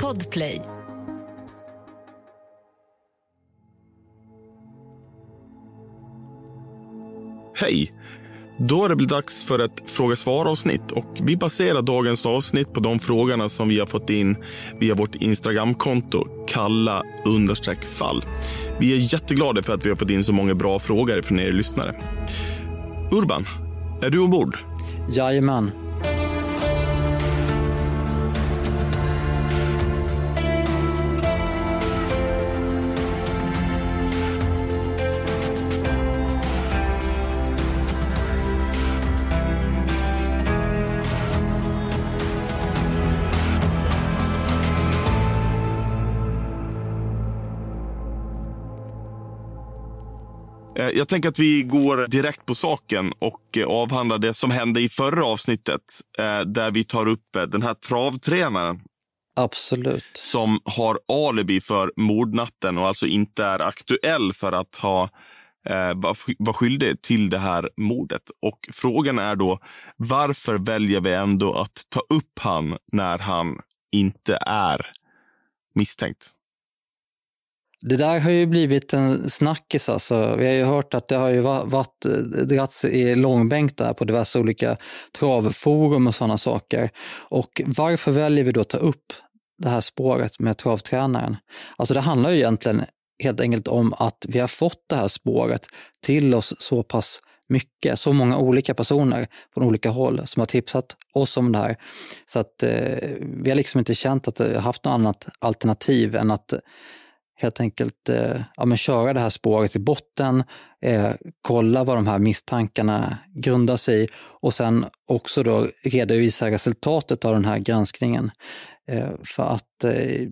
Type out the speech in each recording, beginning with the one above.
Podplay. Hej! Då är det väl dags för ett fråga svar-avsnitt och vi baserar dagens avsnitt på de frågorna som vi har fått in via vårt Instagramkonto kalla fall. Vi är jätteglada för att vi har fått in så många bra frågor från er lyssnare. Urban, är du ombord? Jajamän. Jag tänker att vi går direkt på saken och eh, avhandlar det som hände i förra avsnittet. eh, Där vi tar upp eh, den här travtränaren Absolut. som har alibi för mordnatten och alltså inte är aktuell för att ha vara skyldig till det här mordet. Och frågan är då varför väljer vi ändå att ta upp han när han inte är misstänkt? Det där har ju blivit en snackis. Alltså. Vi har ju hört att det har ju varit, eh, dragits i långbänk där på diverse olika travforum och sådana saker. Och varför väljer vi då att ta upp det här spåret med travtränaren? Alltså det handlar ju egentligen helt enkelt om att vi har fått det här spåret till oss så pass mycket, så många olika personer från olika håll som har tipsat oss om det här. Så att eh, vi har liksom inte känt att vi har haft något annat alternativ än att helt enkelt eh, ja, men köra det här spåret i botten, eh, kolla vad de här misstankarna grundar sig i och sen också då redovisa resultatet av den här granskningen. Eh, för att eh,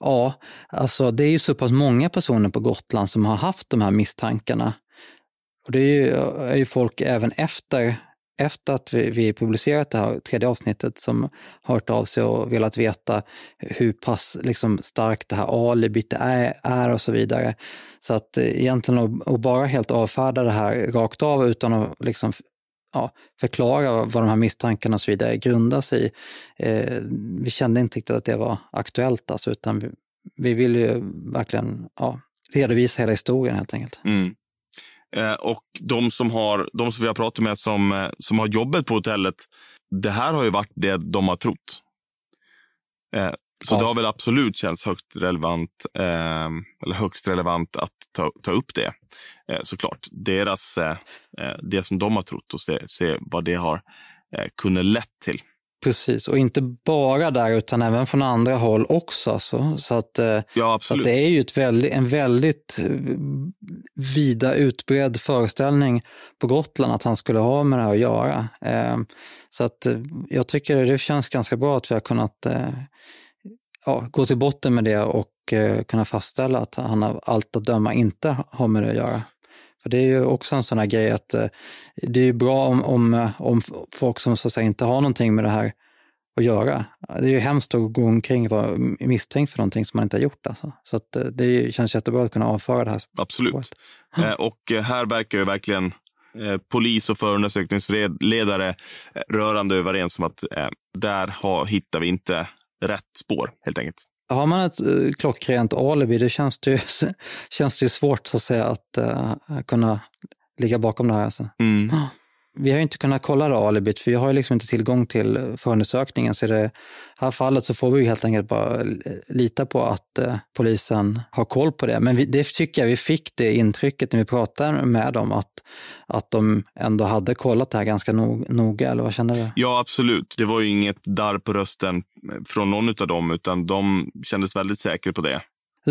ja, alltså det är ju så pass många personer på Gotland som har haft de här misstankarna. Och det är ju, är ju folk även efter efter att vi, vi publicerat det här tredje avsnittet som hört av sig och velat veta hur pass liksom, starkt det här alibit är, är och så vidare. Så att eh, egentligen att, bara helt avfärda det här rakt av utan att liksom, ja, förklara vad de här misstankarna och så vidare grundar sig i. Eh, vi kände inte riktigt att det var aktuellt alltså, utan vi, vi vill ju verkligen ja, redovisa hela historien helt enkelt. Mm. Eh, och de som, har, de som vi har pratat med som, eh, som har jobbat på hotellet, det här har ju varit det de har trott. Eh, så Ja. det har väl absolut känts högst relevant, eh, eller högst relevant att ta, ta upp det. Eh, såklart. Deras, det som de har trott och se, se vad det har eh, kunnat lett till. Precis, och inte bara där utan även från andra håll också. Alltså. Så att, eh, Ja, så att det är ju väldigt, en väldigt eh, vida utbredd föreställning på Gotland att han skulle ha med det här att göra. Eh, Så att jag tycker det känns ganska bra att vi har kunnat ja, gå till botten med det och kunna fastställa att han av allt att döma inte har med det att göra. För det är ju också en sån här grej att eh, det är ju bra om, om, om folk som så att säga inte har någonting med det här att göra. Det är ju hemskt att gå omkring och vara misstänkt för någonting som man inte har gjort. Alltså. Så att eh, det känns jättebra att kunna avföra det här. Absolut. Eh, och här verkar ju verkligen polis och förundersökningsledare rörande överens om att där har, hittar vi inte rätt spår, helt enkelt. Har man ett uh, klockrent alibi, då känns det ju, känns det ju svårt att, säga, att eh, kunna ligga bakom det här. Alltså. Mm. Vi har ju inte kunnat kolla det alibit, för vi har ju liksom inte tillgång till förundersökningen. Så i det här fallet så får vi ju helt enkelt bara lita på att eh, polisen har koll på det. Men vi, det tycker jag vi fick det intrycket när vi pratade med dem, att, att de ändå hade kollat det här ganska nog, noga, eller vad känner du? Ja, absolut. Det var ju inget darr på rösten eh, från någon av dem, utan de kändes väldigt säkra på det.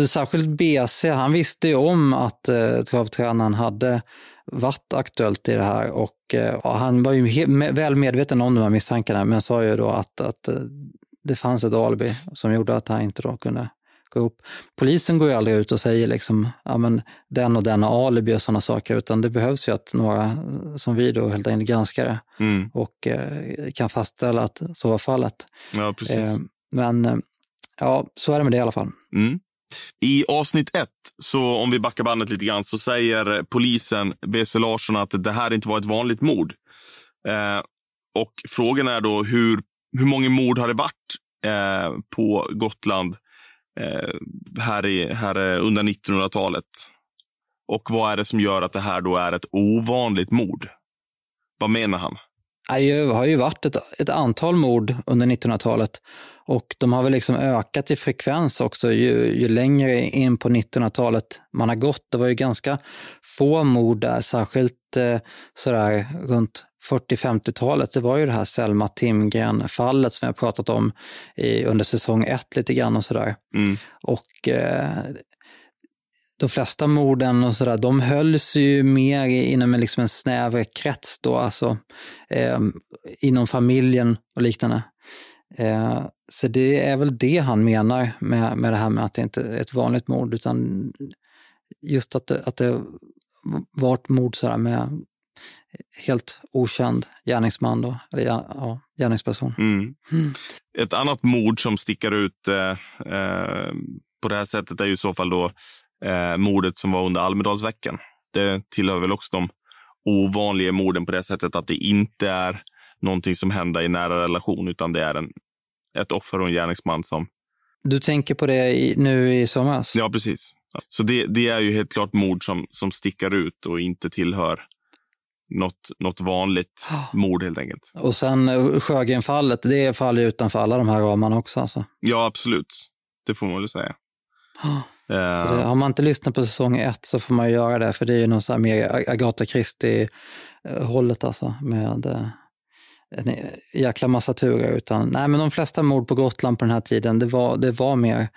Särskilt BC, han visste ju om att eh, travtränaren hade varit aktuellt i det här och eh, ja, han var ju väl medveten om de här misstankarna men sa ju då att, att eh, det fanns ett alibi som gjorde att han inte då kunde gå upp. Polisen går ju aldrig ut och säger liksom, ja men den och den har alibi och sådana saker utan det behövs ju att några eh, som vi då helt enkelt granskar det Mm. och eh, kan fastställa att så var fallet. Ja, precis. Eh, men ja, så är det med det i alla fall. Mm. I avsnitt ett, så om vi backar bandet lite grann, så säger polisen, BC Larsson, att det här inte var ett vanligt mord. Eh, och frågan är då hur, hur många mord har det varit eh, på Gotland eh, här, i, här eh, under 1900-talet. Och vad är det som gör att det här då är ett ovanligt mord? Vad menar han? Det har ju varit ett, ett antal mord under 1900-talet och de har väl liksom ökat i frekvens också ju, ju längre in på 1900-talet man har gått. Det var ju ganska få mord där, särskilt eh, sådär runt 40-50-talet. Det var ju det här Selma Timgren-fallet som jag pratat om i, under säsong ett lite grann och sådär. Mm. Och eh, de flesta morden och sådär, de hölls ju mer inom en, liksom en snävare krets då, alltså eh, inom familjen och liknande. Eh, så det är väl det han menar med, med det här med att det inte är ett vanligt mord, utan just att det, att det var ett mord sådär med helt okänd gärningsman, då, eller ja, gärningsperson. Mm. Mm. Ett annat mord som sticker ut eh, eh, på det här sättet är ju i så fall då eh, mordet som var under Almedalsveckan. Det tillhör väl också de ovanliga morden på det sättet att det inte är någonting som händer i nära relation, utan det är en, ett offer och en gärningsman som... Du tänker på det i, nu i somras? Ja, precis. Så det, det, är ju helt klart mord som, som stickar ut och inte tillhör något, något vanligt mord helt enkelt. Och sen eh, Sjögrenfallet, det faller utanför alla de här ramarna också alltså? Ja, absolut. Det får man väl säga. Det, har man inte lyssnat på säsong ett så får man ju göra det, för det är ju någon så här mer Agatha Christie-hållet alltså, med eh, en jäkla massa turer. Utan, nej, men de flesta mord på Gotland på den här tiden, det var, det var mer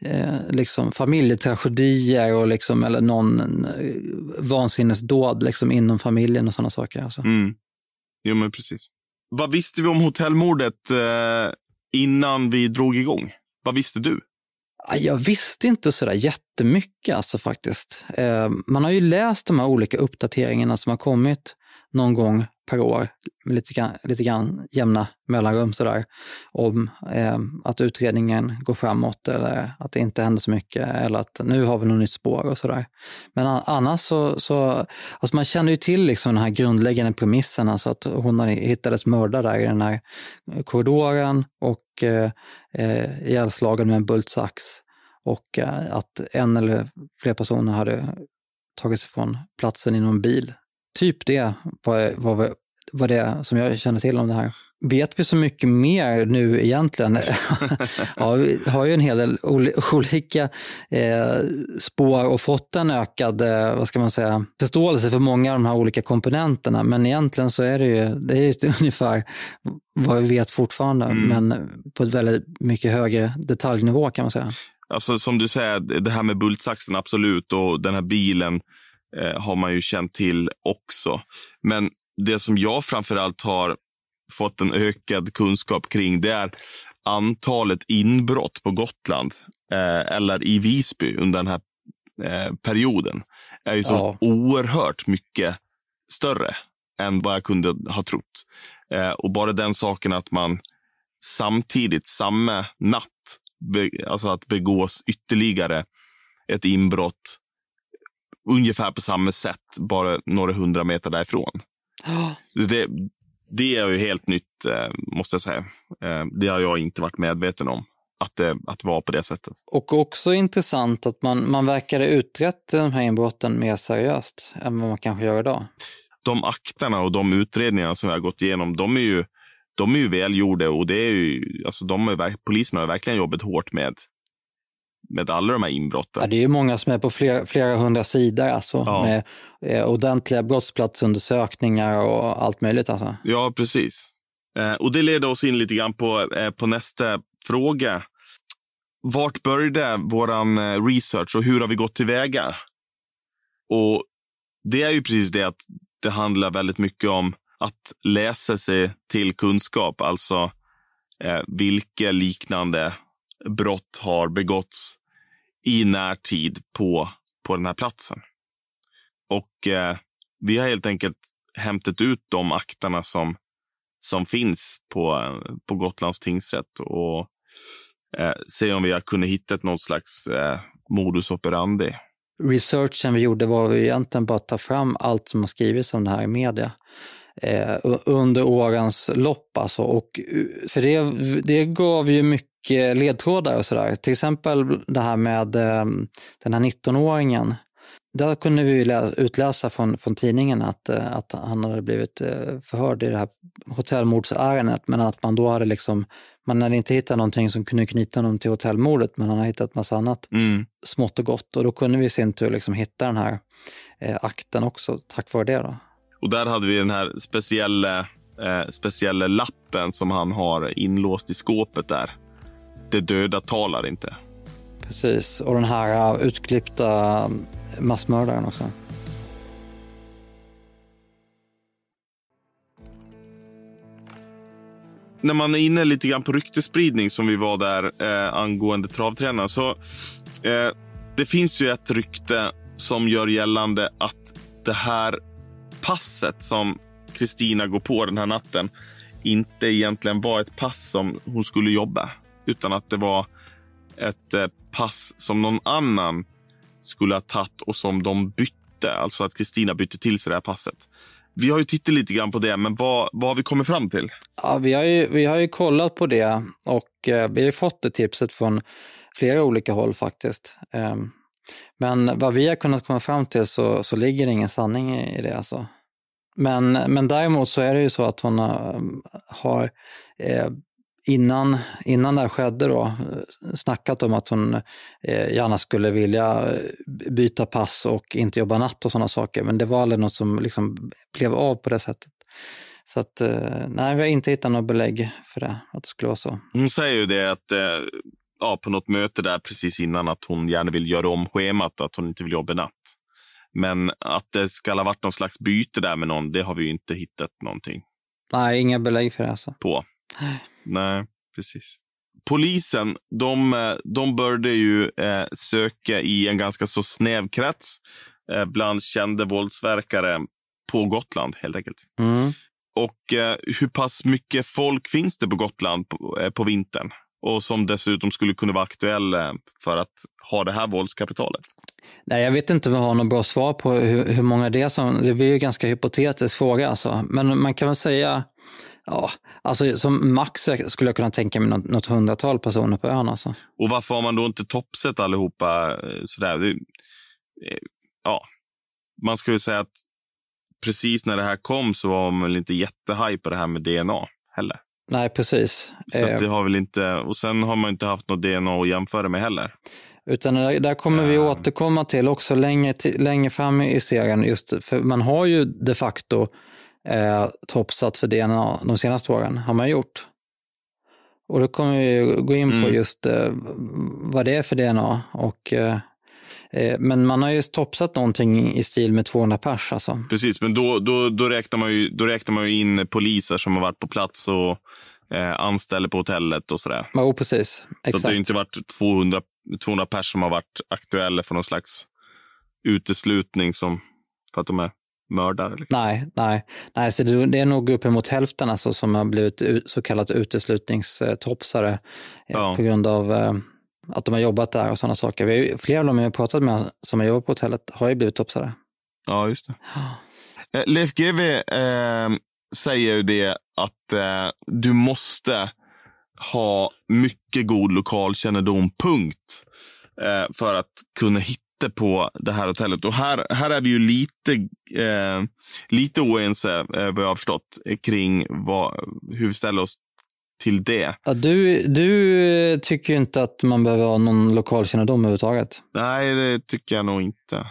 eh, liksom familjetragedier och liksom, eller någon eh, vansinnesdåd liksom, inom familjen och sådana saker. Alltså. Mm. Jo, men precis. Vad visste vi om hotellmordet eh, innan vi drog igång? Vad visste du? Jag visste inte sådär jättemycket alltså faktiskt. Eh, man har ju läst de här olika uppdateringarna som har kommit någon gång per år, med lite grann, lite grann jämna mellanrum sådär, om eh, att utredningen går framåt eller att det inte händer så mycket eller att nu har vi något nytt spår och sådär. Men annars så, så alltså man känner ju till liksom den här grundläggande premissen, alltså att hon hittades mördad där i den här korridoren och eh, eh, ihjälslagen med en bultsax och eh, att en eller fler personer hade tagit sig från platsen i någon bil typ det var, var, var det som jag känner till om det här. Vet vi så mycket mer nu egentligen? ja, vi har ju en hel del olika eh, spår och fått en ökad eh, vad ska man säga, förståelse för många av de här olika komponenterna. Men egentligen så är det ju det är ungefär vad vi vet fortfarande, mm. men på ett väldigt mycket högre detaljnivå kan man säga. Alltså som du säger, det här med bultsaxen, absolut, och den här bilen eh, har man ju känt till också. Men det som jag framförallt har fått en ökad kunskap kring, det är antalet inbrott på Gotland eh, eller i Visby under den här eh, perioden är ju så ja. oerhört mycket större än vad jag kunde ha trott. Eh, och bara den saken att man samtidigt, samma natt, be, alltså att begås ytterligare ett inbrott ungefär på samma sätt, bara några hundra meter därifrån. Oh. Det, det är ju helt nytt, eh, måste jag säga. Eh, det har jag inte varit medveten om, att det, att det var på det sättet. Och också intressant att man, man verkar ha utrett de här inbrotten mer seriöst än vad man kanske gör idag. De akterna och de utredningarna som jag har gått igenom, de är ju, de är ju välgjorda och det är ju, alltså de är, polisen har verkligen jobbat hårt med med alla de här inbrotten. Ja, det är ju många som är på flera, flera hundra sidor alltså, ja. med eh, ordentliga brottsplatsundersökningar och allt möjligt. Alltså. Ja, precis. Eh, och det leder oss in lite grann på, eh, på nästa fråga. Vart började vår eh, research och hur har vi gått tillväga? Och det är ju precis det att det handlar väldigt mycket om att läsa sig till kunskap, alltså eh, vilka liknande brott har begåtts i närtid på, på den här platsen. Och eh, vi har helt enkelt hämtat ut de akterna som, som finns på, på Gotlands tingsrätt och eh, se om vi har kunnat hitta någon slags eh, modus operandi. Researchen vi gjorde var egentligen bara att ta fram allt som har skrivits om det här i media eh, under årens lopp. Alltså. Och, för det, det gav ju mycket ledtrådar och sådär. Till exempel det här med eh, den här 19-åringen. Där kunde vi utläsa från, från tidningen att, eh, att han hade blivit eh, förhörd i det här hotellmordsärendet, men att man då hade liksom man hade inte hittat någonting som kunde knyta honom till hotellmordet, men han har hittat massa annat mm. smått och gott. Och då kunde vi i sin tur liksom hitta den här eh, akten också, tack vare det. Då. Och där hade vi den här speciella, eh, speciella lappen som han har inlåst i skåpet där. Det döda talar inte. Precis, och den här uh, utklippta massmördaren också. när man är inne lite grann på ryktespridning som vi var där eh, angående travtränaren så eh, det finns ju ett rykte som gör gällande att det här passet som Kristina går på den här natten inte egentligen var ett pass som hon skulle jobba, utan att det var ett eh, pass som någon annan skulle ha tagit och som de bytte. Alltså att Kristina bytte till sig det här passet. Vi har ju tittat lite grann på det, men vad, vad har vi kommit fram till? Ja, vi, har ju, vi har ju kollat på det och eh, vi har fått det tipset från flera olika håll faktiskt. Eh, men vad vi har kunnat komma fram till så, så ligger det ingen sanning i, i det. Alltså. Men, men däremot så är det ju så att hon eh, har, eh, innan, innan det här skedde då, eh, snackat om att hon eh, gärna skulle vilja eh, byta pass och inte jobba natt och sådana saker. Men det var aldrig något som liksom blev av på det sättet. Så att, eh, nej, vi har inte hittat något belägg för det, att det skulle vara så. Hon säger ju det att ja, på något möte där precis innan att hon gärna vill göra om schemat, att hon inte vill jobba natt. Men att det ska ha varit någon slags byte där med någon, det har vi ju inte hittat någonting. Nej, inga belägg för det alltså. På. Nej, precis. Polisen, de, de började ju eh, söka i en ganska så snäv krets eh, bland kända våldsverkare på Gotland, helt enkelt. Mm. Och eh, hur pass mycket folk finns det på Gotland på, eh, på vintern? Och som dessutom skulle kunna vara aktuell eh, för att ha det här våldskapitalet? Nej, jag vet inte om vi har något bra svar på hur, hur många det är som... Det blir ju ganska hypotetisk fråga. Alltså. Men man kan väl säga Ja, alltså som max skulle jag kunna tänka mig något, något hundratal personer på ön. Alltså. Och varför har man då inte toppsett allihopa eh, sådär? Det, eh, ja, man skulle säga att precis när det här kom så var man väl inte jättehaj på det här med DNA heller. Nej, precis. Så det eh. har väl inte, och sen har man inte haft något DNA att jämföra med heller. Utan där kommer vi återkomma till också längre, längre fram i serien. Just för man har ju de facto eh, toppsatt för DNA de senaste åren, har man gjort. Och då kommer vi gå in på mm. just eh, vad det är för DNA. Och, eh, eh, men man har ju toppsatt någonting i stil med 200 pers. Alltså. Precis, men då, då, då, räknar man ju, då räknar man ju in poliser som har varit på plats och eh, anställda på hotellet och sådär. Jo, precis. Exakt. Så det har inte varit 200, 200 pers som har varit aktuella för någon slags uteslutning som, för att de är mördare? Liksom. Nej, nej, nej så det är nog uppemot hälften alltså som har blivit så kallat uteslutningstopsare eh, ja. på grund av eh, att de har jobbat där och sådana saker. Vi har, flera av dem jag har pratat med som har jobbat på hotellet har ju blivit topsare. Ja, just det. Ja. Eh, Leif GW eh, säger ju det att eh, du måste ha mycket god lokalkännedom, punkt. Eh, för att kunna hitta på det här hotellet. Och här, här är vi ju lite, eh, lite oense, eh, vad jag har förstått, kring vad, hur vi ställer oss till det. Ja, du, du tycker ju inte att man behöver ha någon lokalkännedom överhuvudtaget. Nej, det tycker jag nog inte.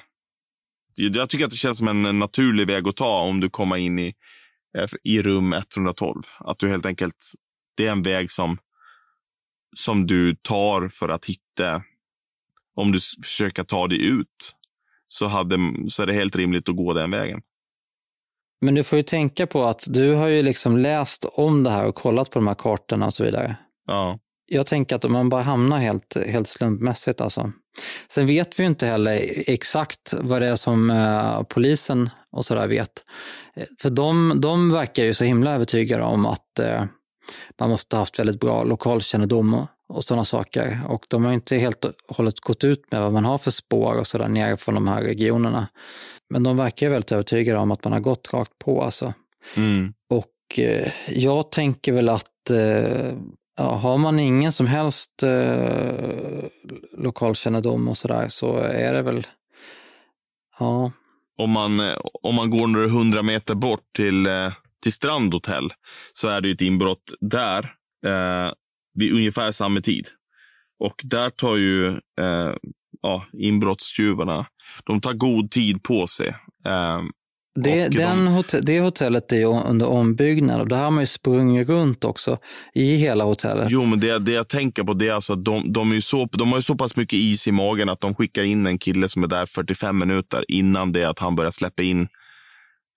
Jag tycker att det känns som en naturlig väg att ta om du kommer in i, eh, i rum 112. Att du helt enkelt, det är en väg som, som du tar för att hitta om du försöker ta dig ut så, hade, så är det helt rimligt att gå den vägen. Men du får ju tänka på att du har ju liksom läst om det här och kollat på de här kartorna och så vidare. Ja. Jag tänker att om man bara hamnar helt, helt slumpmässigt alltså. Sen vet vi ju inte heller exakt vad det är som eh, polisen och sådär vet. För de, de verkar ju så himla övertygade om att eh, man måste ha haft väldigt bra lokalkännedom och sådana saker. Och de har inte helt och hållet gått ut med vad man har för spår och sådär nere från de här regionerna. Men de verkar väldigt övertygade om att man har gått rakt på alltså. Mm. Och eh, jag tänker väl att eh, ja, har man ingen som helst eh, lokalkännedom och sådär så är det väl, ja. Om man, eh, om man går några hundra meter bort till, till Strandhotell så är det ett inbrott där eh, vid ungefär samma tid. Och där tar ju eh, ja, inbrottstjuvarna, de tar god tid på sig. Eh, det, den de- hotell, det hotellet är under ombyggnad och där har man ju sprungit runt också i hela hotellet. Jo, men det, det jag tänker på det är alltså att de, de, är så, de har ju så pass mycket is i magen att de skickar in en kille som är där 45 minuter innan det att han börjar släppa in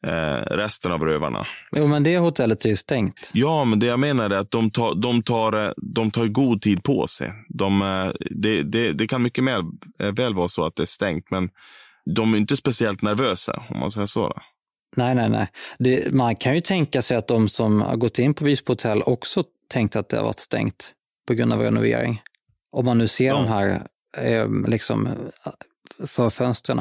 eh, resten av rövarna. Jo, men det hotellet är ju stängt. Ja, men det jag menar är att de tar, de tar, eh, de tar god tid på sig. De, eh, det, det, det kan mycket mer, eh, väl vara så att det är stängt, men de är inte speciellt nervösa, om man säger så. Då. Nej, nej, nej. Det, man kan ju tänka sig att de som har gått in på Visby hotell också tänkt att det har varit stängt på grund av renovering. Om man nu ser Ja. de här eh, liksom, för fönstren.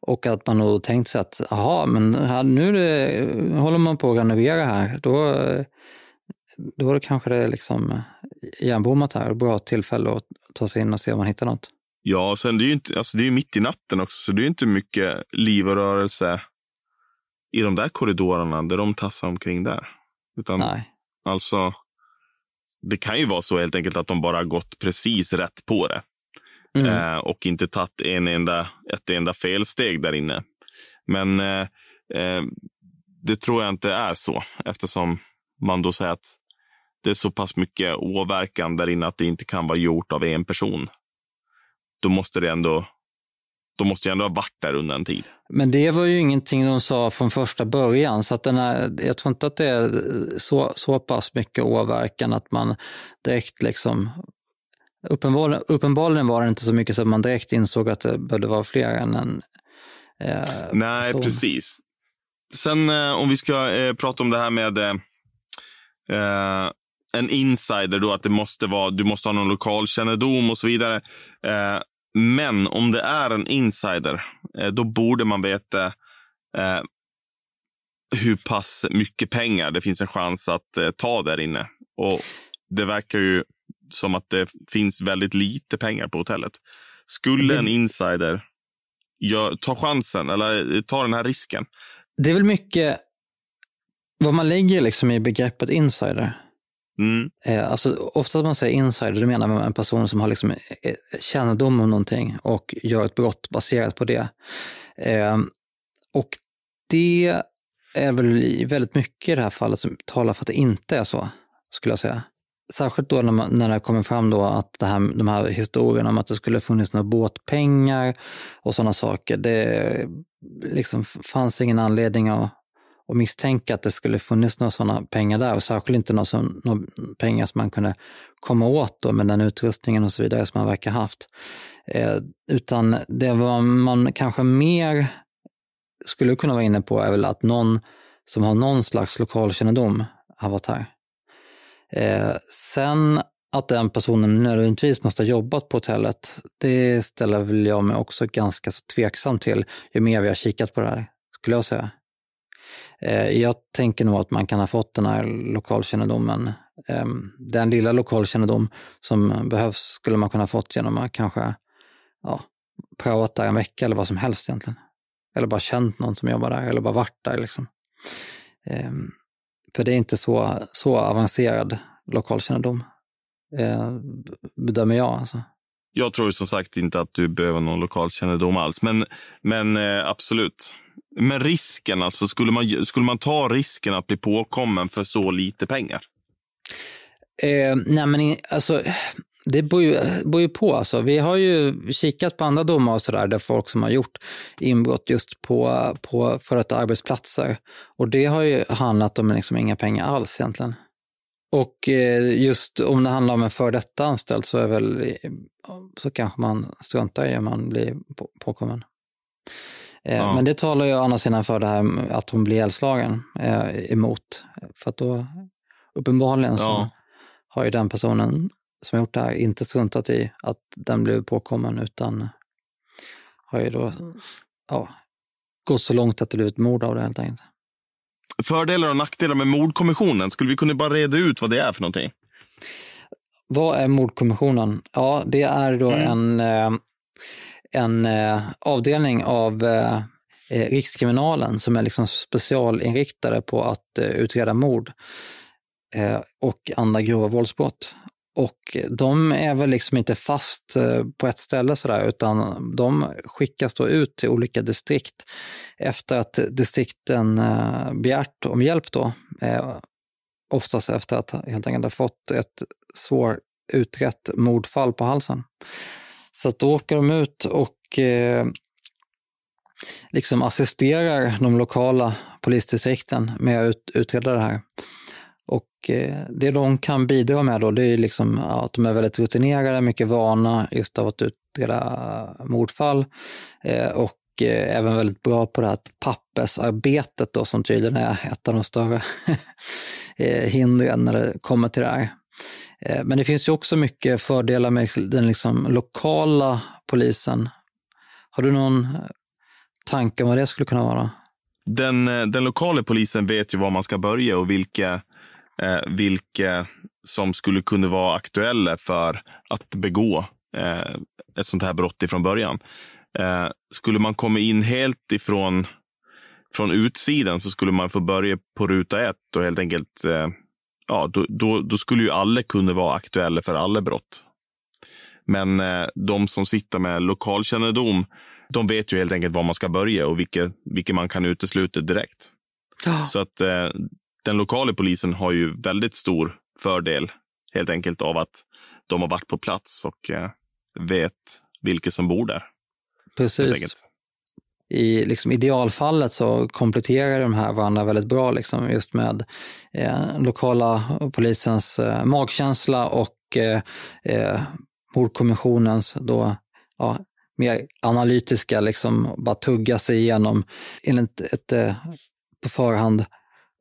Och att man nog tänkt sig att, jaha, men här, nu det, håller man på att renovera här, då, då är det kanske det är liksom igenbommat här, bra tillfälle att ta sig in och se om man hittar något. Ja, och sen det är ju inte, alltså det är mitt i natten också, så det är ju inte mycket liv och rörelse i de där korridorerna där de tassar omkring där. Utan Nej. alltså, det kan ju vara så helt enkelt att de bara gått precis rätt på det. Mm. eh, och inte tagit en enda, ett enda felsteg där inne. Men eh, eh, det tror jag inte är så eftersom man då säger att det är så pass mycket åverkan där inne att det inte kan vara gjort av en person. Då måste det ändå, då måste jag ändå ha varit där under en tid. Men det var ju ingenting de sa från första början, så att den här, jag tror inte att det är så, så pass mycket åverkan att man direkt liksom Uppenbarligen, uppenbarligen var det inte så mycket så att man direkt insåg att det behövde vara fler än en eh, Nej, person. precis. Sen eh, om vi ska eh, prata om det här med eh, eh, en insider då, att det måste vara, du måste ha någon lokalkännedom och så vidare. Eh, men om det är en insider, då borde man veta hur pass mycket pengar det finns en chans att ta där inne. Och det verkar ju som att det finns väldigt lite pengar på hotellet. Skulle Det- en insider gör, ta chansen eller ta den här risken? Det är väl mycket vad man lägger liksom i begreppet insider. Mm. Eh, alltså, ofta när man säger insider, då menar man en person som har liksom eh, kännedom om någonting och gör ett brott baserat på det. Eh, och det är väl väldigt mycket i det här fallet som talar för att det inte är så, skulle jag säga. Särskilt då när, man, när det kommer fram då att det här, de här historierna om att det skulle funnits några båtpengar och sådana saker. Det liksom fanns ingen anledning att, att misstänka att det skulle funnits några sådana pengar där och särskilt inte några, som, några pengar som man kunde komma åt då med den utrustningen och så vidare som man verkar haft. Eh, utan det var man kanske mer skulle kunna vara inne på är väl att någon som har någon slags lokalkännedom har varit här. Eh, sen att den personen nödvändigtvis måste ha jobbat på hotellet, det ställer väl jag mig också ganska så tveksam till ju mer vi har kikat på det här, skulle jag säga. Eh, jag tänker nog att man kan ha fått den här lokalkännedomen, ehm, den lilla lokalkännedom som behövs skulle man kunna ha fått genom att kanske ja, praoat där en vecka eller vad som helst egentligen. Eller bara känt någon som jobbar där eller bara varit där. Liksom. Ehm, för det är inte så, så avancerad lokalkännedom, eh, bedömer jag. Alltså. Jag tror som sagt inte att du behöver någon lokalkännedom alls, men, men eh, absolut. Men risken, alltså, skulle man, skulle man ta risken att bli påkommen för så lite pengar? Eh, nej men alltså, det beror ju, beror ju på. Alltså. Vi har ju kikat på andra domar och sådär, där folk som har gjort inbrott just på, på för ett arbetsplatser. Och det har ju handlat om liksom inga pengar alls egentligen. Och eh, just om det handlar om en före detta anställd så är väl, eh, så kanske man struntar i om man blir på, påkommen. Eh, Ja. Men det talar ju å andra sidan för det här att hon blir ihjälslagen eh, emot. För att då uppenbarligen så Ja. har ju den personen som har gjort det här inte struntat i att den blev påkommen utan har ju då ja, gått så långt att det blivit mord av det helt enkelt. Fördelar och nackdelar med mordkommissionen. Skulle vi kunna bara reda ut vad det är för någonting? Vad är mordkommissionen? Ja, det är då mm. en, eh, en eh, avdelning av eh, Rikskriminalen som är liksom specialinriktade på att utreda mord och andra grova våldsbrott. Och de är väl liksom inte fast eh, på ett ställe sådär, utan de skickas då ut till olika distrikt efter att distrikten eh, begärt om hjälp då. Eh, oftast efter att helt enkelt ha fått ett svår utrett mordfall på halsen. Så att då åker de ut och liksom assisterar de lokala polisdistrikten med att utreda det här. Och eh, det de kan bidra med då, det är liksom att de är väldigt rutinerade, mycket vana just av att utreda mordfall eh, och eh, även väldigt bra på det här pappersarbetet då, som tydligen är ett av de större hindren när det kommer till det här. Men det finns ju också mycket fördelar med den liksom lokala polisen. Har du någon tanke om vad det skulle kunna vara? Den, den lokala polisen vet ju var man ska börja och vilka, eh, vilka som skulle kunna vara aktuella för att begå eh, ett sånt här brott ifrån början. Eh, skulle man komma in helt ifrån från utsidan så skulle man få börja på ruta ett och helt enkelt ja, då, då, då, skulle ju alla kunna vara aktuella för alla brott. Men eh, de som sitter med lokalkännedom, de vet ju helt enkelt var man ska börja och vilka, vilka man kan utesluta direkt. Ja. Så att eh, den lokala polisen har ju väldigt stor fördel helt enkelt av att de har varit på plats och eh, vet vilka som bor där. Precis i liksom idealfallet så kompletterar de här varandra väldigt bra, liksom, just med eh, lokala polisens eh, magkänsla och eh, eh, mordkommissionens då, ja, mer analytiska, liksom, bara tugga sig igenom enligt ett, ett eh, på förhand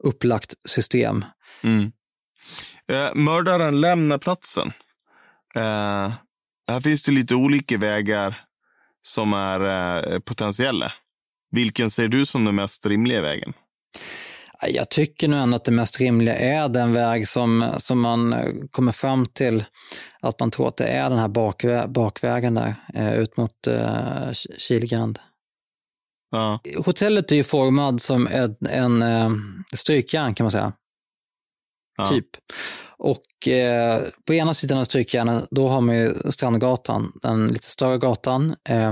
upplagt system. Mm. Eh, mördaren lämnar platsen. Eh, här finns det lite olika vägar som är eh, potentiella. Vilken ser du som den mest rimliga vägen? Jag tycker nog ändå att det mest rimliga är den väg som, som man eh, kommer fram till att man tror att det är den här bakvä bakvägen där, eh, ut mot eh, Kilgrand. Ja. Hotellet är ju formad som en, en eh, strykjärn kan man säga. Ja. Typ. Och eh, på ena sidan av strykjärnet, då har man ju Strandgatan, den lite större gatan. Eh,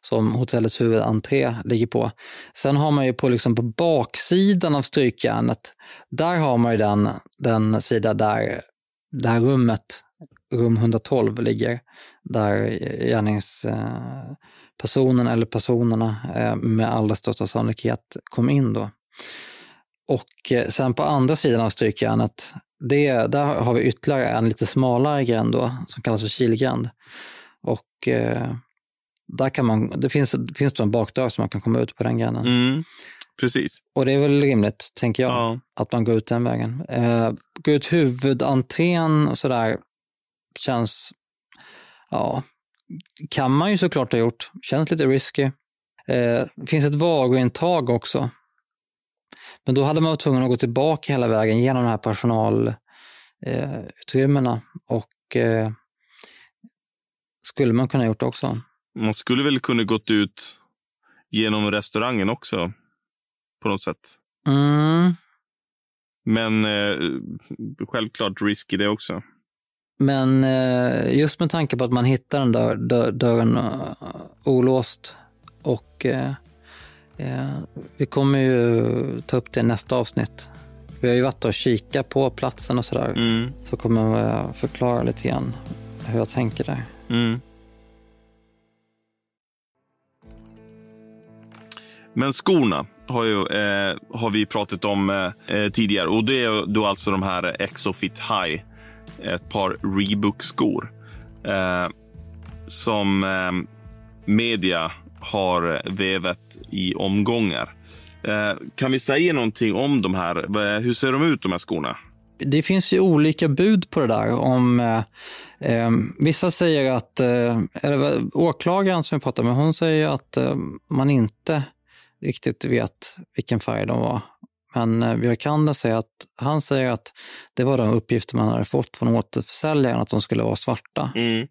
som hotellets huvudentré ligger på. Sen har man ju på, liksom på baksidan av strykjärnet, där har man ju den, den sida där det här rummet, rum 112, ligger. Där gärningspersonen eller personerna eh, med allra största sannolikhet kom in då. Och eh, sen på andra sidan av strykjärnet, det, där har vi ytterligare en lite smalare gränd då, som kallas för kilgränd. Och eh, där kan man, det finns, finns det en bakdörr som man kan komma ut på den gränden. Mm, precis. Och det är väl rimligt, tänker jag, ja. att man går ut den vägen. Eh, gå ut huvudentrén och sådär känns, ja, kan man ju såklart ha gjort. Känns lite risky. Eh, finns ett varuintag också. Men då hade man varit tvungen att gå tillbaka hela vägen genom de här personalutrymmena eh, och eh, skulle man kunna gjort också. Man skulle väl kunna gått ut genom restaurangen också på något sätt. Mm. Men eh, självklart risk i det också. Men eh, just med tanke på att man hittar den där dör, dörren uh, olåst och eh, eh, vi kommer ju ta upp det i nästa avsnitt. Vi har ju varit och kikat på platsen och sådär. Mm. Så kommer jag förklara lite grann hur jag tänker där. Mm. Men skorna har, ju, eh, har vi pratat om eh, tidigare och det är då alltså de här Exofit High. Ett par Reebok-skor eh, som eh, media har vevat i omgångar. Eh, kan vi säga någonting om de här? Hur ser de ut de här skorna? Det finns ju olika bud på det där. Om, eh, eh vissa säger att, eh, eller åklagaren som jag pratade med, hon säger att eh, man inte riktigt vet vilken färg de var. Men eh, Björkander säger att han säger att det var de uppgifter man hade fått från återförsäljaren att de skulle vara svarta. Mm.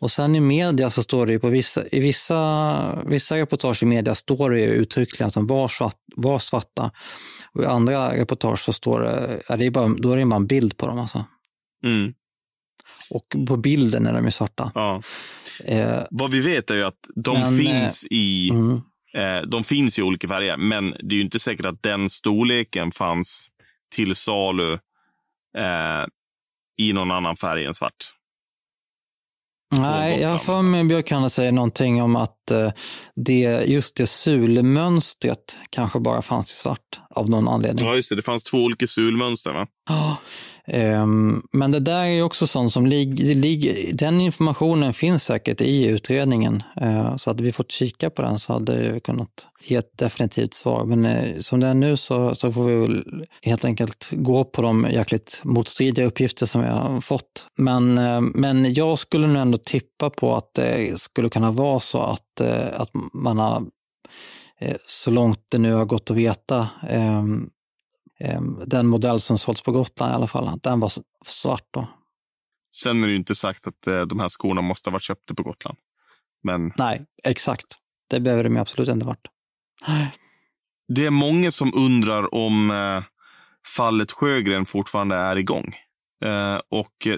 Och sen i media så står det ju på vissa, i vissa, vissa reportage i media står det ju uttryckligen att de var, svart, var svarta. Och i andra reportage så står det, ja, det är bara, då är det bara en bild på dem alltså. Mm. Och på bilden är de ju svarta. Ja. Eh, Vad vi vet är ju att de Men, finns i mm, eh, de finns i olika färger, men det är ju inte säkert att den storleken fanns till salu eh, i någon annan färg än svart. nej, jag har för mig Björkander säger någonting om att eh, det, just det sulmönstret kanske bara fanns i svart av någon anledning. Ja, just det. Det fanns två olika sulmönster. Va? Ja, Ehm, men det där är ju också sånt som ligger, den informationen finns säkert i utredningen. Ehm, så hade vi fått kika på den så hade vi kunnat ge ett definitivt svar. Men eh, som det är nu så, så får vi väl helt enkelt gå på de jäkligt motstridiga uppgifter som vi har fått. Men, ehm, men jag skulle nog ändå tippa på att det skulle kunna vara så att, eh, att man har eh, så långt det nu har gått att veta, den modell som sålts på Gotland i alla fall, den var svart då. Sen är det ju inte sagt att eh, de här skorna måste ha varit köpta på Gotland. Men Nej, exakt. Det behöver de ju absolut inte varit. Det är många som undrar om eh, fallet Sjögren fortfarande är igång. Eh, och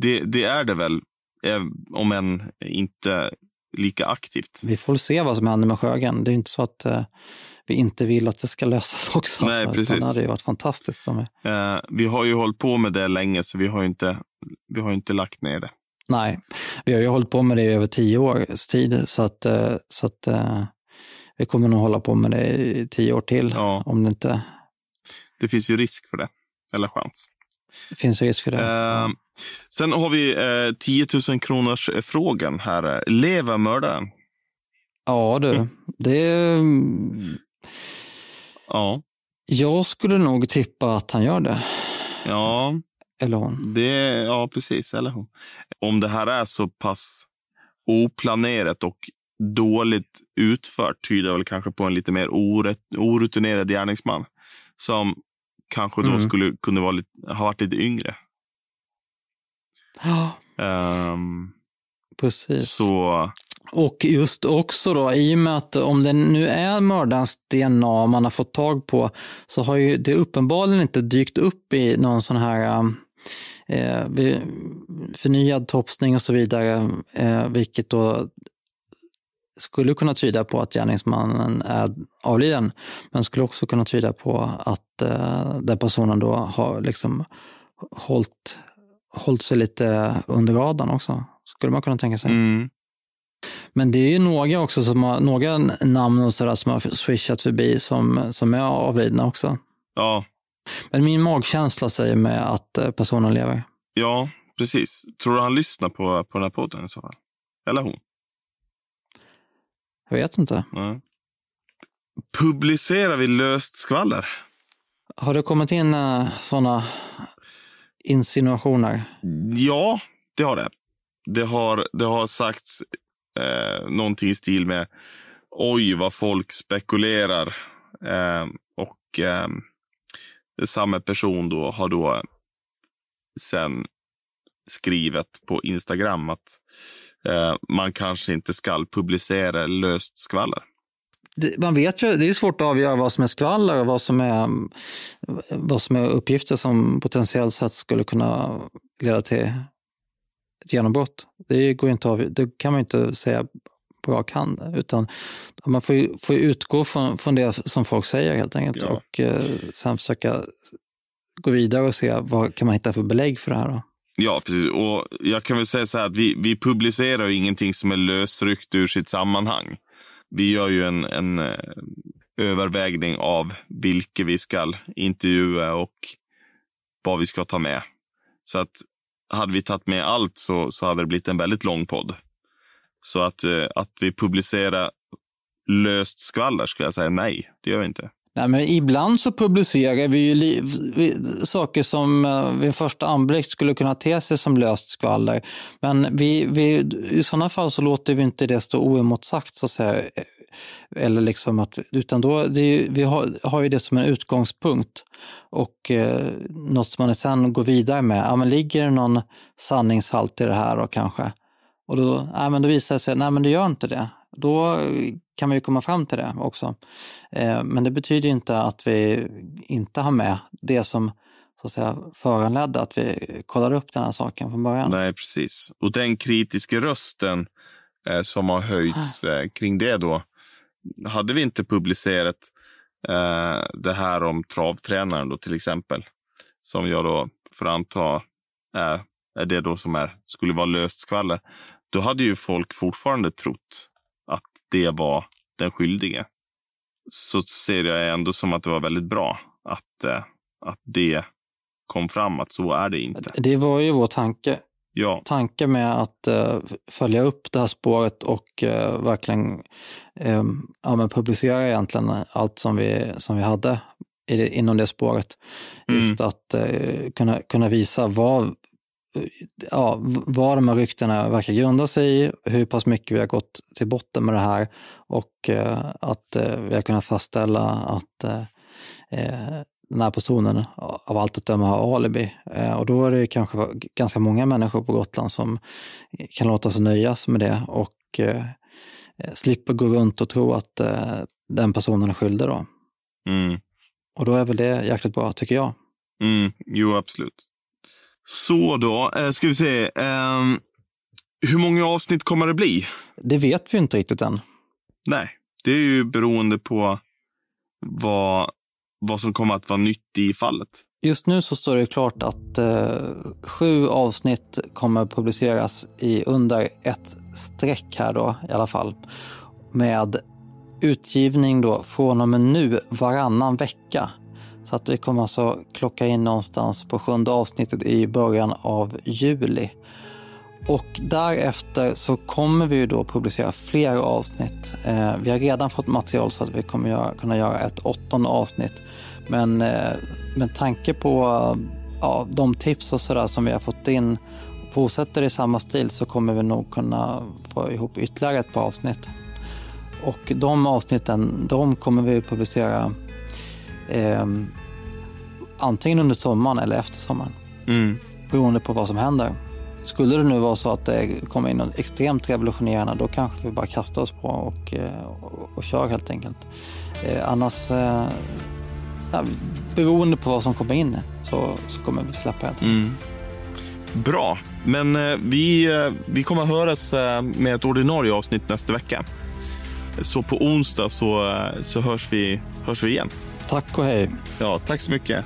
det, det är det väl, om än inte lika aktivt. Vi får se vad som händer med Sjögren. Det är inte så att vi inte vill att det ska lösas också. Nej, Utan precis. Det hade ju varit fantastiskt. Om vi... Eh, vi har ju hållit på med det länge, så vi har ju inte, vi har ju inte lagt ner det. Nej, vi har ju hållit på med det i över tio års tid. Så att, eh, så att eh, vi kommer nog hålla på med det i tio år till. Ja. Om det inte Det finns ju risk för det, eller chans. finns risk för det. Eh, sen har vi eh, 10 000 kronors eh, frågan här. Lever mördaren? Ja du, det... Ja. Jag skulle nog tippa att han gör det. Ja, Eller hon. det, ja, precis. Eller hon. Om det här är så pass oplanerat och dåligt utfört tyder väl kanske på en lite mer orutinerad gärningsman som kanske då Mm. skulle kunna vara lite, ha varit lite yngre. Ja, Ehm, precis. så och just också då, i och med att om det nu är mördarens DNA man har fått tag på, så har ju det uppenbarligen inte dykt upp i någon sån här eh, eh förnyad topsning och så vidare, eh, vilket då skulle kunna tyda på att gärningsmannen är avliden, men skulle också kunna tyda på att eh, den personen då har liksom hållit, hållit sig lite under radarn också, skulle man kunna tänka sig. mm, men det är ju några också som har, några namn och sådär som har swishat förbi som, som är avlidna också. ja, Men min magkänsla säger mig att eh, personen lever. ja, precis. Tror du han lyssnar på, på den här podden i så fall? Eller hon? Jag vet inte. Nej. Publicerar vi löst skvaller? Har det kommit in uh, sådana insinuationer? Ja, det har det. Det har, det har sagts eh, någonting i stil med oj vad folk spekulerar. Eh, och eh, samma person då har då sen skrivit på Instagram att eh, man kanske inte ska publicera löst skvaller. Det, man vet ju, det är svårt att avgöra vad som är skvaller och vad som är, vad som är uppgifter som potentiellt sett skulle kunna leda till ett genombrott. Det, går inte av, det kan man inte säga på rak hand, utan man får ju, får utgå från, från det som folk säger helt enkelt Ja. och eh, sen försöka gå vidare och se vad kan man hitta för belägg för det här. Då. Ja, precis. Och jag kan väl säga så här att vi, vi publicerar ju ingenting som är lösryckt ur sitt sammanhang. Vi gör ju en, en eh, övervägning av vilka vi ska intervjua och vad vi ska ta med. Så att hade vi tagit med allt så, så hade det blivit en väldigt lång podd. Så att, eh, att vi publicerar löst skvaller skulle jag säga nej, det gör vi inte. Nej, men ibland så publicerar vi ju li- vi, saker som eh, vid första anblick skulle kunna te sig som löst skvaller. Men vi, vi, i sådana fall så låter vi inte det stå oemotsagt. Så att säga. Eh, eller liksom att, utan då, det, vi har, har ju det som en utgångspunkt och eh, något som man sen går vidare med. Ja, men ligger det någon sanningshalt i det här då kanske? Och då, ja, men då visar det sig, nej men det gör inte det. Då eh, kan vi komma fram till det också. Eh, men det betyder inte att vi inte har med det som så att säga, föranledde att vi kollade upp den här saken från början. Nej, precis. Och den kritiska rösten eh, som har höjts eh, kring det då. Hade vi inte publicerat eh, det här om travtränaren då till exempel, som jag då får anta är, är det då som är, skulle vara löst skvaller, då hade ju folk fortfarande trott det var den skyldige. Så ser jag ändå som att det var väldigt bra att, eh, att det kom fram att så är det inte. Det var ju vår tanke. Ja. Tanke med att uh, följa upp det här spåret och uh, verkligen um, ja, publicera egentligen allt som vi, som vi hade det, inom det spåret. Mm. Just att uh, kunna, kunna visa vad, ja, vad de här ryktena verkar grunda sig i, hur pass mycket vi har gått till botten med det här och att vi har kunnat fastställa att den här personen av allt att döma har alibi. Eh, och då är det kanske ganska många människor på Gotland som kan låta sig nöjas med det och eh, slipper gå runt och tro att eh, den personen är skyldig. Då. Mm. Och då är väl det jäkligt bra, tycker jag. Mm, jo, absolut. Så då, eh, ska vi se. Eh, hur många avsnitt kommer det bli? Det vet vi inte riktigt än. Nej, det är ju beroende på vad vad som kommer att vara nytt i fallet? Just nu så står det klart att eh, sju avsnitt kommer publiceras i under ett streck här då i alla fall. Med utgivning då från och med nu varannan vecka. Så att vi kommer alltså klocka in någonstans på sjunde avsnittet i början av juli. Och därefter så kommer vi ju då publicera fler avsnitt. Eh, vi har redan fått material så att vi kommer göra, kunna göra ett åttonde avsnitt. Men eh, med tanke på ja, de tips och sådär som vi har fått in, fortsätter i samma stil så kommer vi nog kunna få ihop ytterligare ett par avsnitt. Och de avsnitten, de kommer vi publicera eh, antingen under sommaren eller efter sommaren. Mm. Beroende på vad som händer. Skulle det nu vara så att det kommer in något extremt revolutionerande, då kanske vi bara kastar oss på och, eh, och, och kör helt enkelt. Eh, annars, eh, ja, beroende på vad som kommer in, så, så kommer vi släppa helt enkelt. Mm. Bra, men eh, vi, eh, vi kommer höras eh, med ett ordinarie avsnitt nästa vecka. Så på onsdag så, så hörs, vi, hörs vi igen. Tack och hej. Ja, tack så mycket.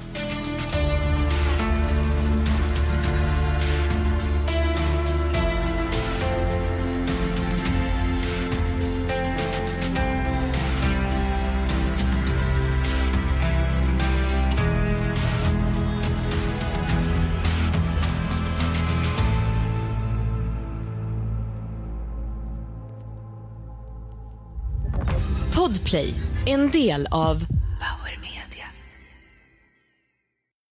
Podplay, en del av